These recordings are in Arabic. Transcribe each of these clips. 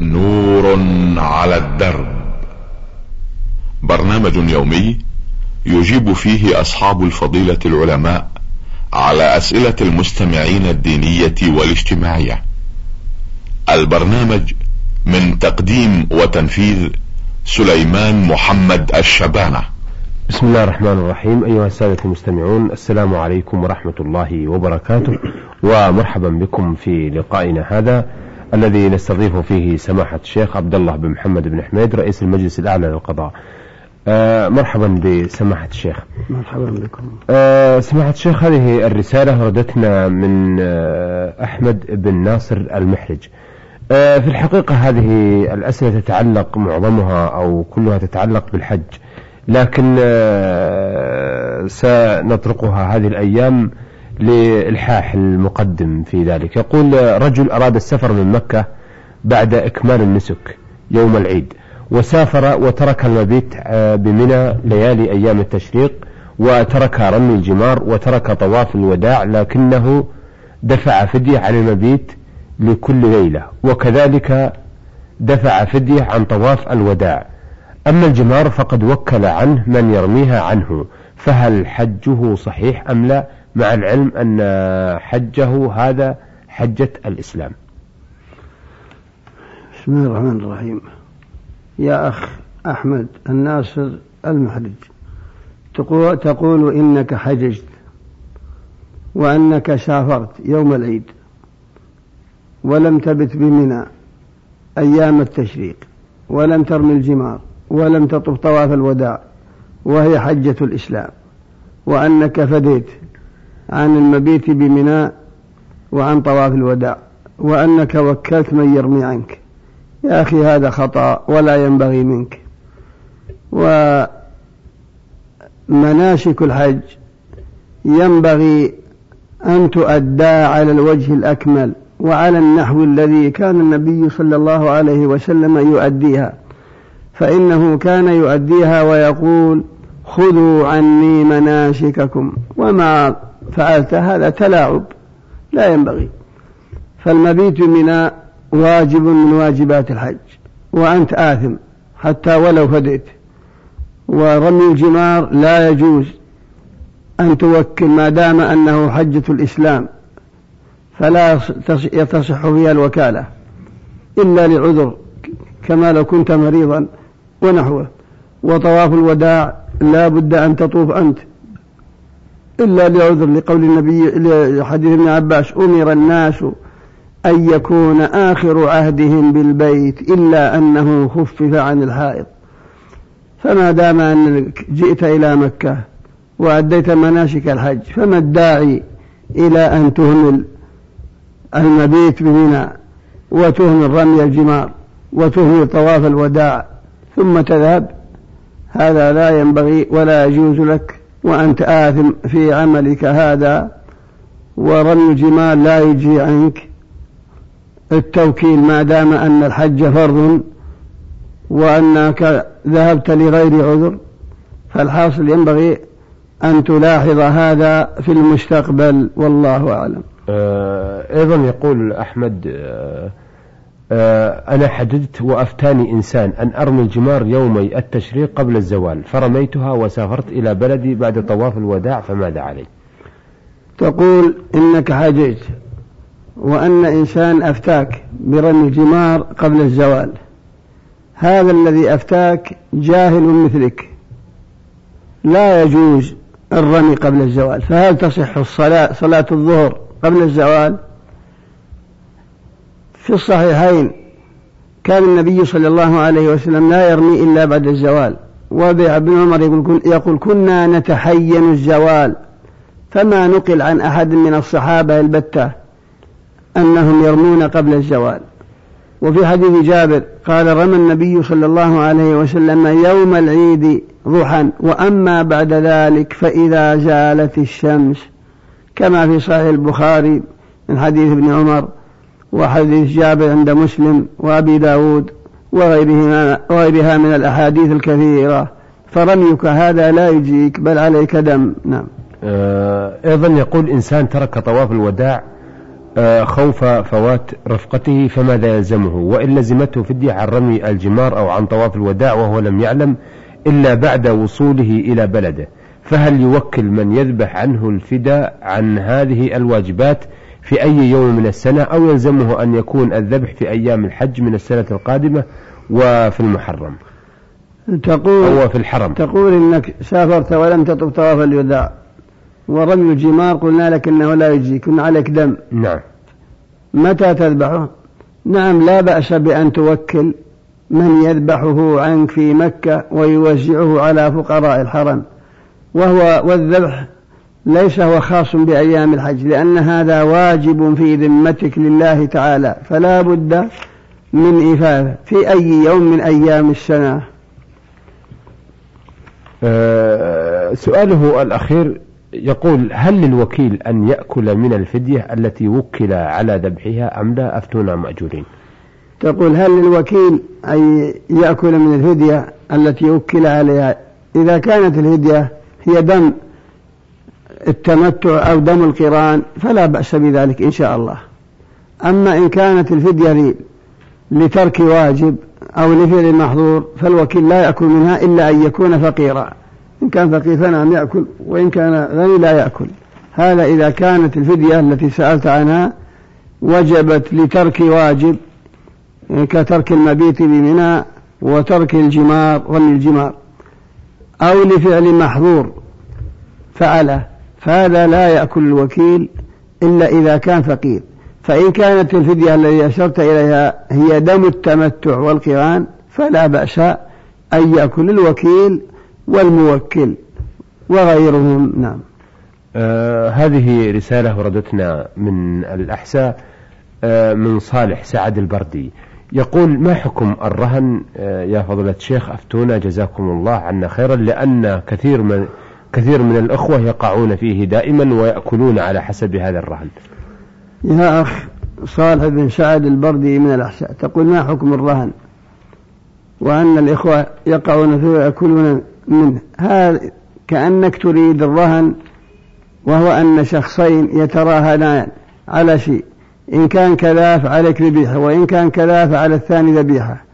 نور على الدرب. برنامج يومي يجيب فيه أصحاب الفضيلة العلماء على أسئلة المستمعين الدينية والاجتماعية. البرنامج من تقديم وتنفيذ سليمان محمد الشبانة. بسم الله الرحمن الرحيم. أيها السادة المستمعون السلام عليكم ورحمة الله وبركاته. ومرحبا بكم في لقائنا هذا. الذي نستضيف فيه سماحة الشيخ عبد الله بن محمد بن حميد رئيس المجلس الأعلى للقضاء. آه مرحبا بسماحة الشيخ. مرحبا بكم. آه سماحة الشيخ هذه الرسالة وردتنا من آه أحمد بن ناصر المحرج. آه في الحقيقة هذه الأسئلة تتعلق معظمها أو كلها تتعلق بالحج. لكن آه سنطرقها هذه الأيام لإلحاح المقدم في ذلك. يقول رجل أراد السفر من مكة بعد إكمال النسك يوم العيد وسافر وترك المبيت بمنى ليالي أيام التشريق وترك رمي الجمار وترك طواف الوداع لكنه دفع فدية عن المبيت لكل ليلة وكذلك دفع فدية عن طواف الوداع. أما الجمار فقد وكل عنه من يرميها عنه فهل حجه صحيح أم لا؟ مع العلم أن حجه هذا حجة الإسلام. بسم الله الرحمن الرحيم. يا أخ أحمد الناصر المحرج تقول, إنك حججت وأنك سافرت يوم العيد ولم تبت بمنى أيام التشريق ولم ترمي الجمار ولم تطف طواف الوداع وهي حجة الإسلام وأنك فديت عن المبيت بمنى وعن طواف الوداع وأنك وكلت من يرمي عنك. يا أخي هذا خطأ ولا ينبغي منك. ومناسك الحج ينبغي أن تؤدى على الوجه الأكمل وعلى النحو الذي كان النبي صلى الله عليه وسلم يؤديها. فإنه كان يؤديها ويقول خذوا عني مناسككم وما فعلت هذا تلاعب. لا ينبغي. فالمبيت من واجب من واجبات الحج. وأنت آثم حتى ولو فديت. ورمي الجمار لا يجوز أن توكل ما دام أنه حجة الإسلام. فلا تصح فيها الوكالة. إلا لعذر كما لو كنت مريضا ونحوه. وطواف الوداع لا بد أن تطوف أنت. إلا لعذر لقول النبي لحديث ابن عباس أمر الناس أن يكون آخر عهدهم بالبيت إلا أنه خفف عن الحائض فما دام أنك جئت إلى مكة وأديت مناسك الحج فما الداعي إلى أن تهمل المبيت بمنى وتهمل رمي الجمار وتهمل طواف الوداع ثم تذهب؟ هذا لا ينبغي ولا يجوز لك وأنت آثم في عملك هذا ورمي الجمال لا يجي عنك. التوكيل ما دام أن الحج فرض وأنك ذهبت لغير عذر فالحاصل ينبغي أن تلاحظ هذا في المستقبل والله أعلم. آه أيضا يقول أحمد آه أنا حددت وأفتاني إنسان أن أرمي الجمار يومي التشريق قبل الزوال فرميتها وسافرت إلى بلدي بعد طواف الوداع فماذا علي؟ تقول إنك حججت وأن إنسان أفتاك برمي الجمار قبل الزوال. هذا الذي أفتاك جاهل مثلك. لا يجوز الرمي قبل الزوال. فهل تصح الصلاة صلاة الظهر قبل الزوال؟ في الصحيحين كان النبي صلى الله عليه وسلم لا يرمي إلا بعد الزوال. وابن عمر يقول, يقول كنا نتحين الزوال فما نقل عن أحد من الصحابة البتة أنهم يرمون قبل الزوال. وفي حديث جابر قال رمى النبي صلى الله عليه وسلم يوم العيد ضحى وأما بعد ذلك فإذا زالت الشمس كما في صحيح البخاري من حديث ابن عمر وحديث جابر عند مسلم وأبي داود وغيرها, وغيرها من الأحاديث الكثيرة. فرميك هذا لا يجيك بل عليك دم. نعم. آه، أيضا يقول إنسان ترك طواف الوداع آه، خوف فوات رفقته فماذا يلزمه وإن لزمته فدية عن رمي الجمار أو عن طواف الوداع وهو لم يعلم إلا بعد وصوله إلى بلده. فهل يوكل من يذبح عنه الفداء عن هذه الواجبات؟ في أي يوم من السنة أو يلزمه أن يكون الذبح في أيام الحج من السنة القادمة وفي المحرم. تقول أو في الحرم. تقول إنك سافرت ولم تطف طواف الوداع. ورمي الجمار قلنا لك إنه لا يجزيك عليك دم. نعم. متى تذبحه؟ نعم لا بأس بأن توكل من يذبحه عنك في مكة ويوزعه على فقراء الحرم. وهو والذبح ليس هو خاص بأيام الحج لأن هذا واجب في ذمتك لله تعالى فلا بد من إفادة في أي يوم من أيام السنة. أه سؤاله الأخير يقول هل للوكيل أن يأكل من الفدية التي وكل على ذبحها أم لا؟ أفتونا مأجورين. تقول هل للوكيل أن يأكل من الفدية التي وكل عليها؟ إذا كانت الفدية هي دم التمتع أو دم القران فلا بأس بذلك إن شاء الله. أما إن كانت الفدية لترك واجب أو لفعل محظور فالوكيل لا يأكل منها إلا أن يكون فقيرا. إن كان فقير فنعم يأكل وإن كان غني لا يأكل. هذا إذا كانت الفدية التي سألت عنها وجبت لترك واجب كترك المبيت بمنى وترك الجمار رمي الجمار أو لفعل محظور فعله. فهذا لا يأكل الوكيل إلا إذا كان فقير. فإن كانت الفدية التي أشرت إليها هي دم التمتع والقران فلا بأس أن يأكل الوكيل والموكل وغيرهم. نعم. آه هذه رسالة وردتنا من الأحساء آه من صالح سعد البردي. يقول ما حكم الرهن؟ آه يا فضلة الشيخ أفتونا جزاكم الله عنا خيرا لأن كثير من كثير من الأخوة يقعون فيه دائما ويأكلون على حسب هذا الرهن. يا أخ صالح بن سعد البردي من الأحساء تقول ما حكم الرهن؟ وأن الإخوة يقعون فيه ويأكلون منه. هذا كأنك تريد الرهن وهو أن شخصين يتراهنان على شيء. إن كان كذا فعليك ذبيحة وإن كان كذا فعلى الثاني ذبيحة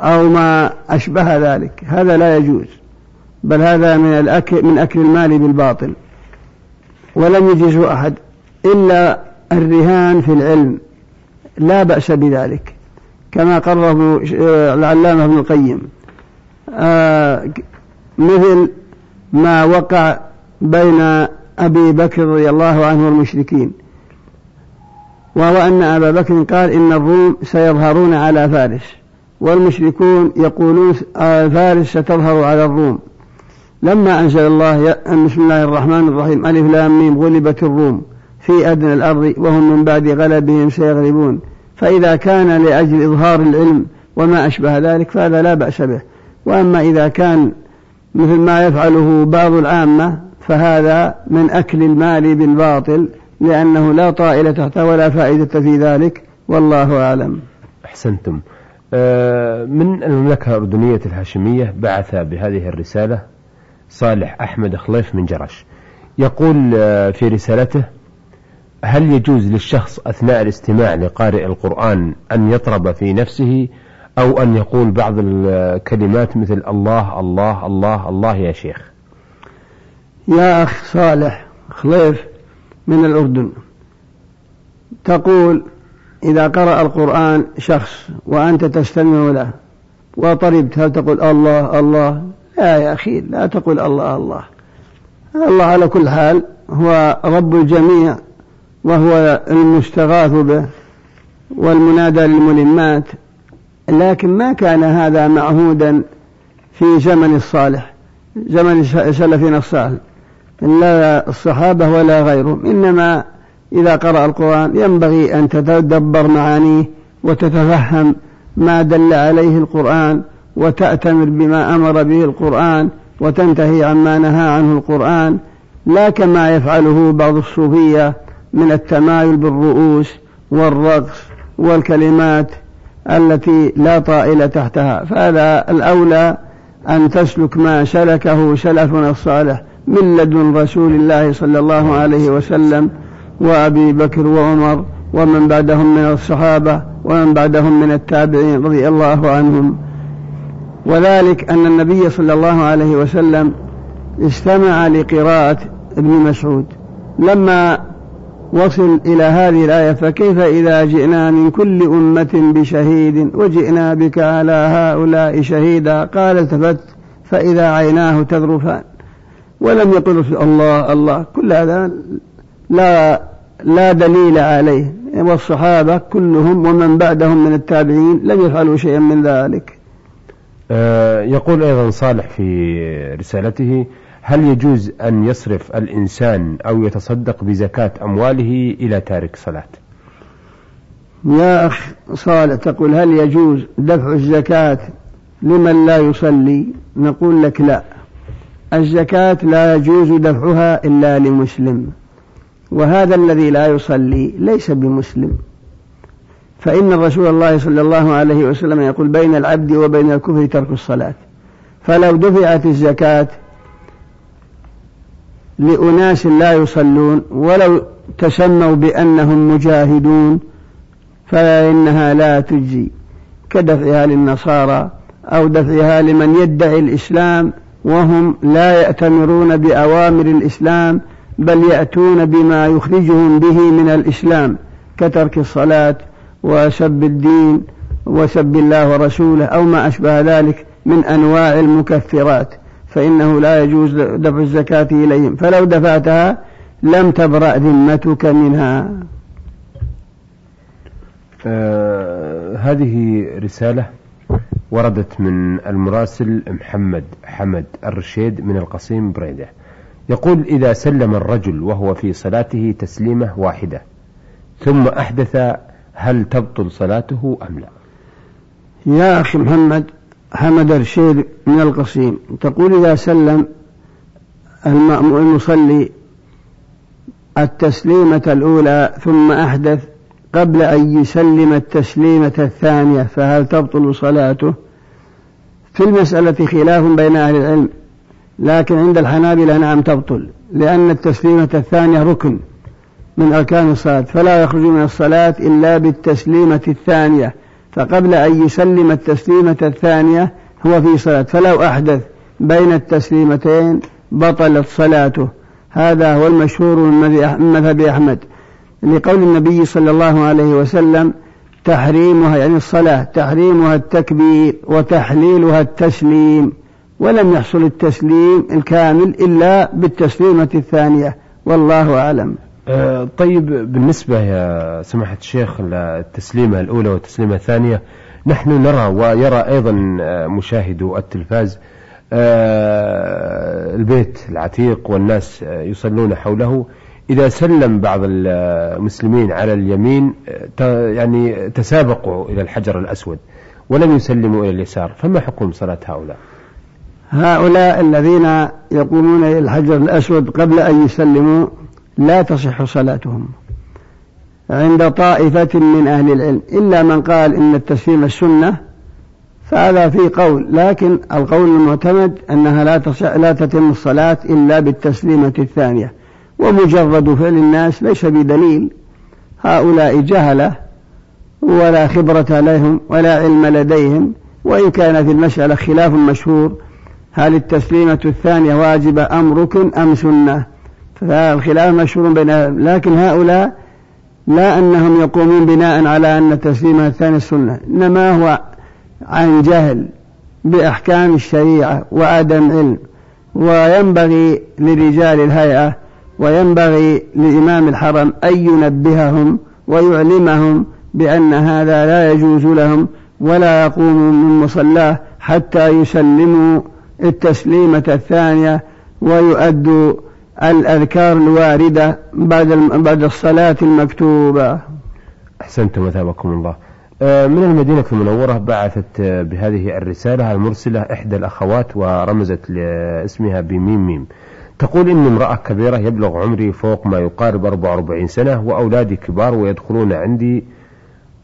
أو ما أشبه ذلك. هذا لا يجوز. بل هذا من الأكل من أكل المال بالباطل. ولم يجزه أحد. إلا الرهان في العلم. لا بأس بذلك. كما قرره العلامة ابن القيم. آه مثل ما وقع بين أبي بكر رضي الله عنه والمشركين. وهو أن أبا بكر قال إن الروم سيظهرون على فارس. والمشركون يقولون فارس ستظهر على الروم. لما أنزل الله بسم الله الرحمن الرحيم ألف لام ميم غلبت الروم في أدنى الأرض وهم من بعد غلبهم سيغلبون. فإذا كان لأجل إظهار العلم وما أشبه ذلك فهذا لا بأس به. وأما إذا كان مثل ما يفعله بعض العامة فهذا من أكل المال بالباطل لأنه لا طائل تحته ولا فائدة في ذلك والله أعلم. أحسنتم. آه، من المملكة الأردنية الهاشمية بعث بهذه الرسالة؟ صالح أحمد خليف من جرش. يقول آه، في رسالته هل يجوز للشخص أثناء الاستماع لقارئ القرآن أن يطرب في نفسه أو أن يقول بعض الكلمات مثل الله الله الله الله يا شيخ؟ يا أخ صالح خليف من الأردن تقول إذا قرأ القرآن شخص وأنت تستمع له وطربت هل تقول الله الله؟ لا يا أخي لا تقول الله الله. الله على كل حال هو رب الجميع وهو المستغاث به والمنادى للملمات. لكن ما كان هذا معهودا في زمن الصالح زمن سلفنا الصالح. لا الصحابة ولا غيرهم. إنما إذا قرأ القرآن ينبغي أن تتدبر معانيه وتتفهم ما دل عليه القرآن. وتأتمر بما أمر به القرآن وتنتهي عما نهى عنه القرآن لا كما يفعله بعض الصوفية من التمايل بالرؤوس والرقص والكلمات التي لا طائل تحتها. فهذا الأولى أن تسلك ما سلكه سلفنا الصالح من لدن رسول الله صلى الله عليه وسلم وأبي بكر وعمر ومن بعدهم من الصحابة ومن بعدهم من التابعين رضي الله عنهم. وذلك أن النبي صلى الله عليه وسلم استمع لقراءة ابن مسعود. لما وصل إلى هذه الآية فكيف إذا جئنا من كل أمة بشهيد وجئنا بك على هؤلاء شهيدا؟ قال التفت فإذا عيناه تذرفان. ولم يقل الله الله. كل هذا لا لا دليل عليه. والصحابة كلهم ومن بعدهم من التابعين لم يفعلوا شيئا من ذلك. يقول أيضا صالح في رسالته هل يجوز أن يصرف الإنسان أو يتصدق بزكاة أمواله إلى تارك صلاة؟ يا أخ صالح تقول هل يجوز دفع الزكاة لمن لا يصلي؟ نقول لك لا. الزكاة لا يجوز دفعها إلا لمسلم وهذا الذي لا يصلي ليس بمسلم. فإن رسول الله صلى الله عليه وسلم يقول بين العبد وبين الكفر ترك الصلاة. فلو دفعت الزكاة لأناس لا يصلون ولو تسموا بأنهم مجاهدون فإنها لا تجزي كدفعها للنصارى أو دفعها لمن يدعي الإسلام وهم لا يأتمرون بأوامر الإسلام بل يأتون بما يخرجهم به من الإسلام كترك الصلاة وسب الدين وسب الله ورسوله أو ما أشبه ذلك من أنواع المكفرات فإنه لا يجوز دفع الزكاة إليهم. فلو دفعتها لم تبرأ ذمتك منها. آه هذه رسالة وردت من المراسل محمد حمد الرشيد من القصيم بريدة. يقول إذا سلم الرجل وهو في صلاته تسليمة واحدة ثم أحدث هل تبطل صلاته أم لا؟ يا أخي محمد حمد الرشيد من القصيم. تقول إذا سلم المصلي التسليمة الأولى ثم أحدث قبل أن يسلم التسليمة الثانية فهل تبطل صلاته؟ في المسألة خلاف بين أهل العلم لكن عند الحنابلة نعم تبطل لأن التسليمة الثانية ركن. من أركان الصلاة فلا يخرج من الصلاة إلا بالتسليمة الثانية فقبل أن يسلم التسليمة الثانية هو في صلاة فلو أحدث بين التسليمتين بطلت صلاته. هذا هو المشهور من مذهب أحمد لقول النبي صلى الله عليه وسلم تحريمها يعني الصلاة تحريمها التكبير وتحليلها التسليم ولم يحصل التسليم الكامل إلا بالتسليمة الثانية والله أعلم. أه طيب بالنسبة يا سماحة الشيخ للتسليمة الأولى والتسليمة الثانية نحن نرى ويرى أيضا آه، مشاهدو التلفاز أه البيت العتيق والناس آه، يصلون حوله. إذا سلم بعض المسلمين على اليمين آه، يعني تسابقوا إلى الحجر الأسود ولم يسلموا إلى اليسار فما حكم صلاة هؤلاء؟ هؤلاء الذين يقومون إلى الحجر الأسود قبل أن يسلموا لا تصح صلاتهم عند طائفة من أهل العلم. إلا من قال إن التسليم السنة فهذا في قول. لكن القول المعتمد أنها لا لا تتم الصلاة إلا بالتسليمة الثانية. ومجرد فعل الناس ليس بدليل. هؤلاء جهلة ولا خبرة لهم ولا علم لديهم. وإن كان في المسألة خلاف مشهور هل التسليمة الثانية واجبة أم ركن أم سنة؟ فالخلاف مشهور بين لكن هؤلاء لا أنهم يقومون بناء على أن التسليمة الثانية السنة إنما هو عن جهل بأحكام الشريعة وعدم علم وينبغي لرجال الهيئة وينبغي لإمام الحرم أن ينبههم ويعلمهم بأن هذا لا يجوز لهم ولا يقوموا من مصلاه حتى يسلموا التسليمة الثانية ويؤدوا الأذكار الواردة بعد بعد الصلاة المكتوبة. أحسنتم وثابكم الله. آه، من المدينة المنورة بعثت بهذه الرسالة المرسلة إحدى الأخوات ورمزت لاسمها بميم ميم. تقول إني امرأة كبيرة يبلغ عمري فوق ما يقارب 44 سنة وأولادي كبار ويدخلون عندي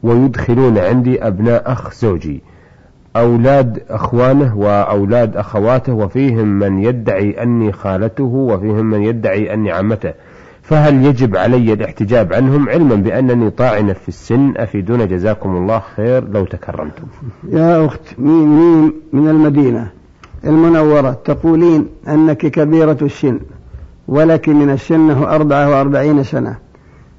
ويدخلون عندي أبناء أخ زوجي أولاد أخوانه وأولاد أخواته وفيهم من يدعي أني خالته وفيهم من يدعي أني عمته. فهل يجب علي الاحتجاب عنهم علما بأنني طاعنة في السن؟ أفيدون جزاكم الله خير لو تكرمتم. يا أخت ميم ميم من المدينة؟ المنورة. تقولين أنك كبيرة السن ولك من السن أربعة وأربعين سنة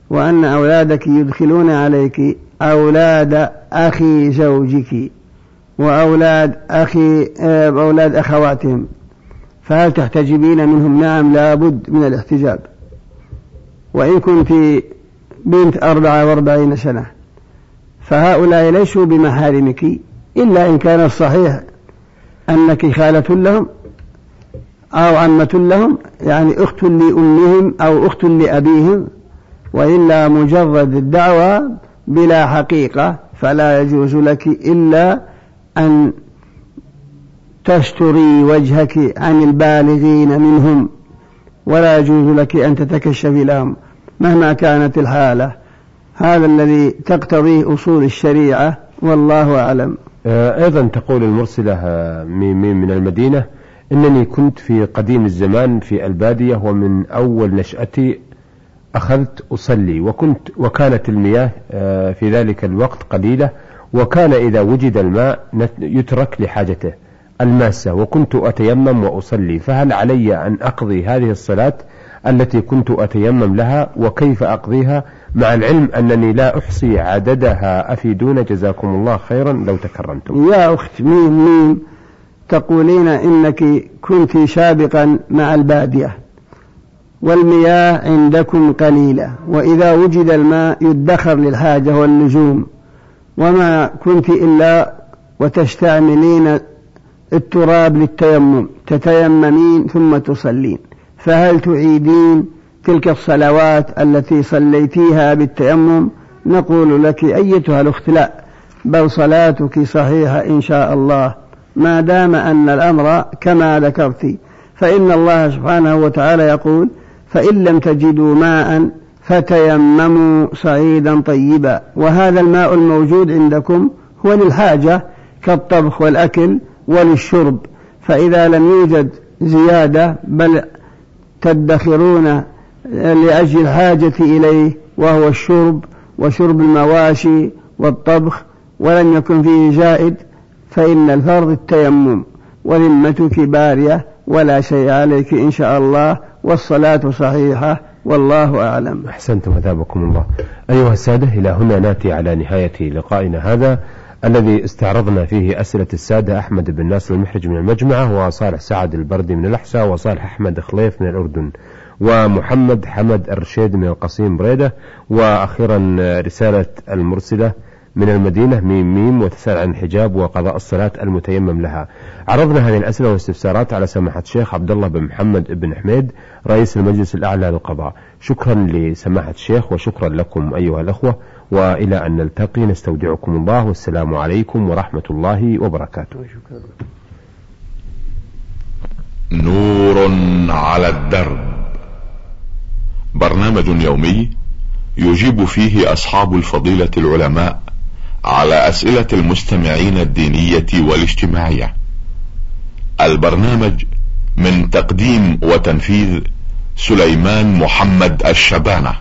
وأن أولادك يدخلون عليك أولاد أخي زوجك. وأولاد أخي آه، أولاد أخواتهم. فهل تحتجبين منهم؟ نعم لابد من الاحتجاب. وإن كنت بنت أربعة وأربعين سنة فهؤلاء ليسوا بمحارمك إلا إن كان الصحيح أنك خالة لهم أو عمة لهم يعني أخت لأمهم أو أخت لأبيهم وإلا مجرد الدعوة بلا حقيقة فلا يجوز لك إلا أن تستري وجهك عن البالغين منهم ولا يجوز لك أن تتكشفي لهم مهما كانت الحالة. هذا الذي تقتضيه أصول الشريعة والله أعلم. آه، أيضا تقول المرسلة آه، ميم من المدينة إنني كنت في قديم الزمان في البادية ومن أول نشأتي أخذت أصلي وكنت وكانت المياه آه، في ذلك الوقت قليلة وكان إذا وجد الماء يترك لحاجته. الماسة وكنت أتيمم وأصلي. فهل علي أن أقضي هذه الصلاة التي كنت أتيمم لها؟ وكيف أقضيها؟ مع العلم أنني لا أحصي عددها. أفيدون جزاكم الله خيرا لو تكرمتم. يا أخت ميم ميم تقولين إنك كنت سابقا مع البادية والمياه عندكم قليلة وإذا وجد الماء يدخر للحاجة واللزوم. وما كنت إلا وتستعملين التراب للتيمم تتيممين ثم تصلين. فهل تعيدين تلك الصلوات التي صليتيها بالتيمم؟ نقول لك أيتها الأخت لا بل صلاتك صحيحة إن شاء الله. ما دام أن الأمر كما ذكرت فإن الله سبحانه وتعالى يقول فإن لم تجدوا ماء فتيمموا صعيدا طيبا. وهذا الماء الموجود عندكم هو للحاجة كالطبخ والأكل وللشرب. فإذا لم يوجد زيادة بل تدخرون لأجل الحاجة إليه وهو الشرب وشرب المواشي والطبخ ولم يكن فيه زائد فإن الفرض التيمم وذمتك بارية ولا شيء عليك إن شاء الله والصلاة صحيحة والله أعلم. أحسنتم أثابكم الله. أيها السادة إلى هنا ناتي على نهاية لقائنا هذا الذي استعرضنا فيه أسئلة السادة أحمد بن ناصر المحرج من المجمعة وصالح سعد البردي من الأحساء وصالح أحمد خليف من الأردن ومحمد حمد الرشيد من القصيم بريدة وأخيرا رسالة المرسلة من المدينة ميم ميم وتسأل عن الحجاب وقضاء الصلاة المتيمم لها. عرضنا هذه الأسئلة والاستفسارات على سماحة الشيخ عبد الله بن محمد بن حميد رئيس المجلس الأعلى للقضاء. شكرا لسماحة الشيخ وشكرا لكم أيها الأخوة وإلى أن نلتقي نستودعكم الله والسلام عليكم ورحمة الله وبركاته. نور على الدرب. برنامج يومي يجيب فيه أصحاب الفضيلة العلماء على أسئلة المستمعين الدينية والاجتماعية. البرنامج من تقديم وتنفيذ سليمان محمد الشبانة.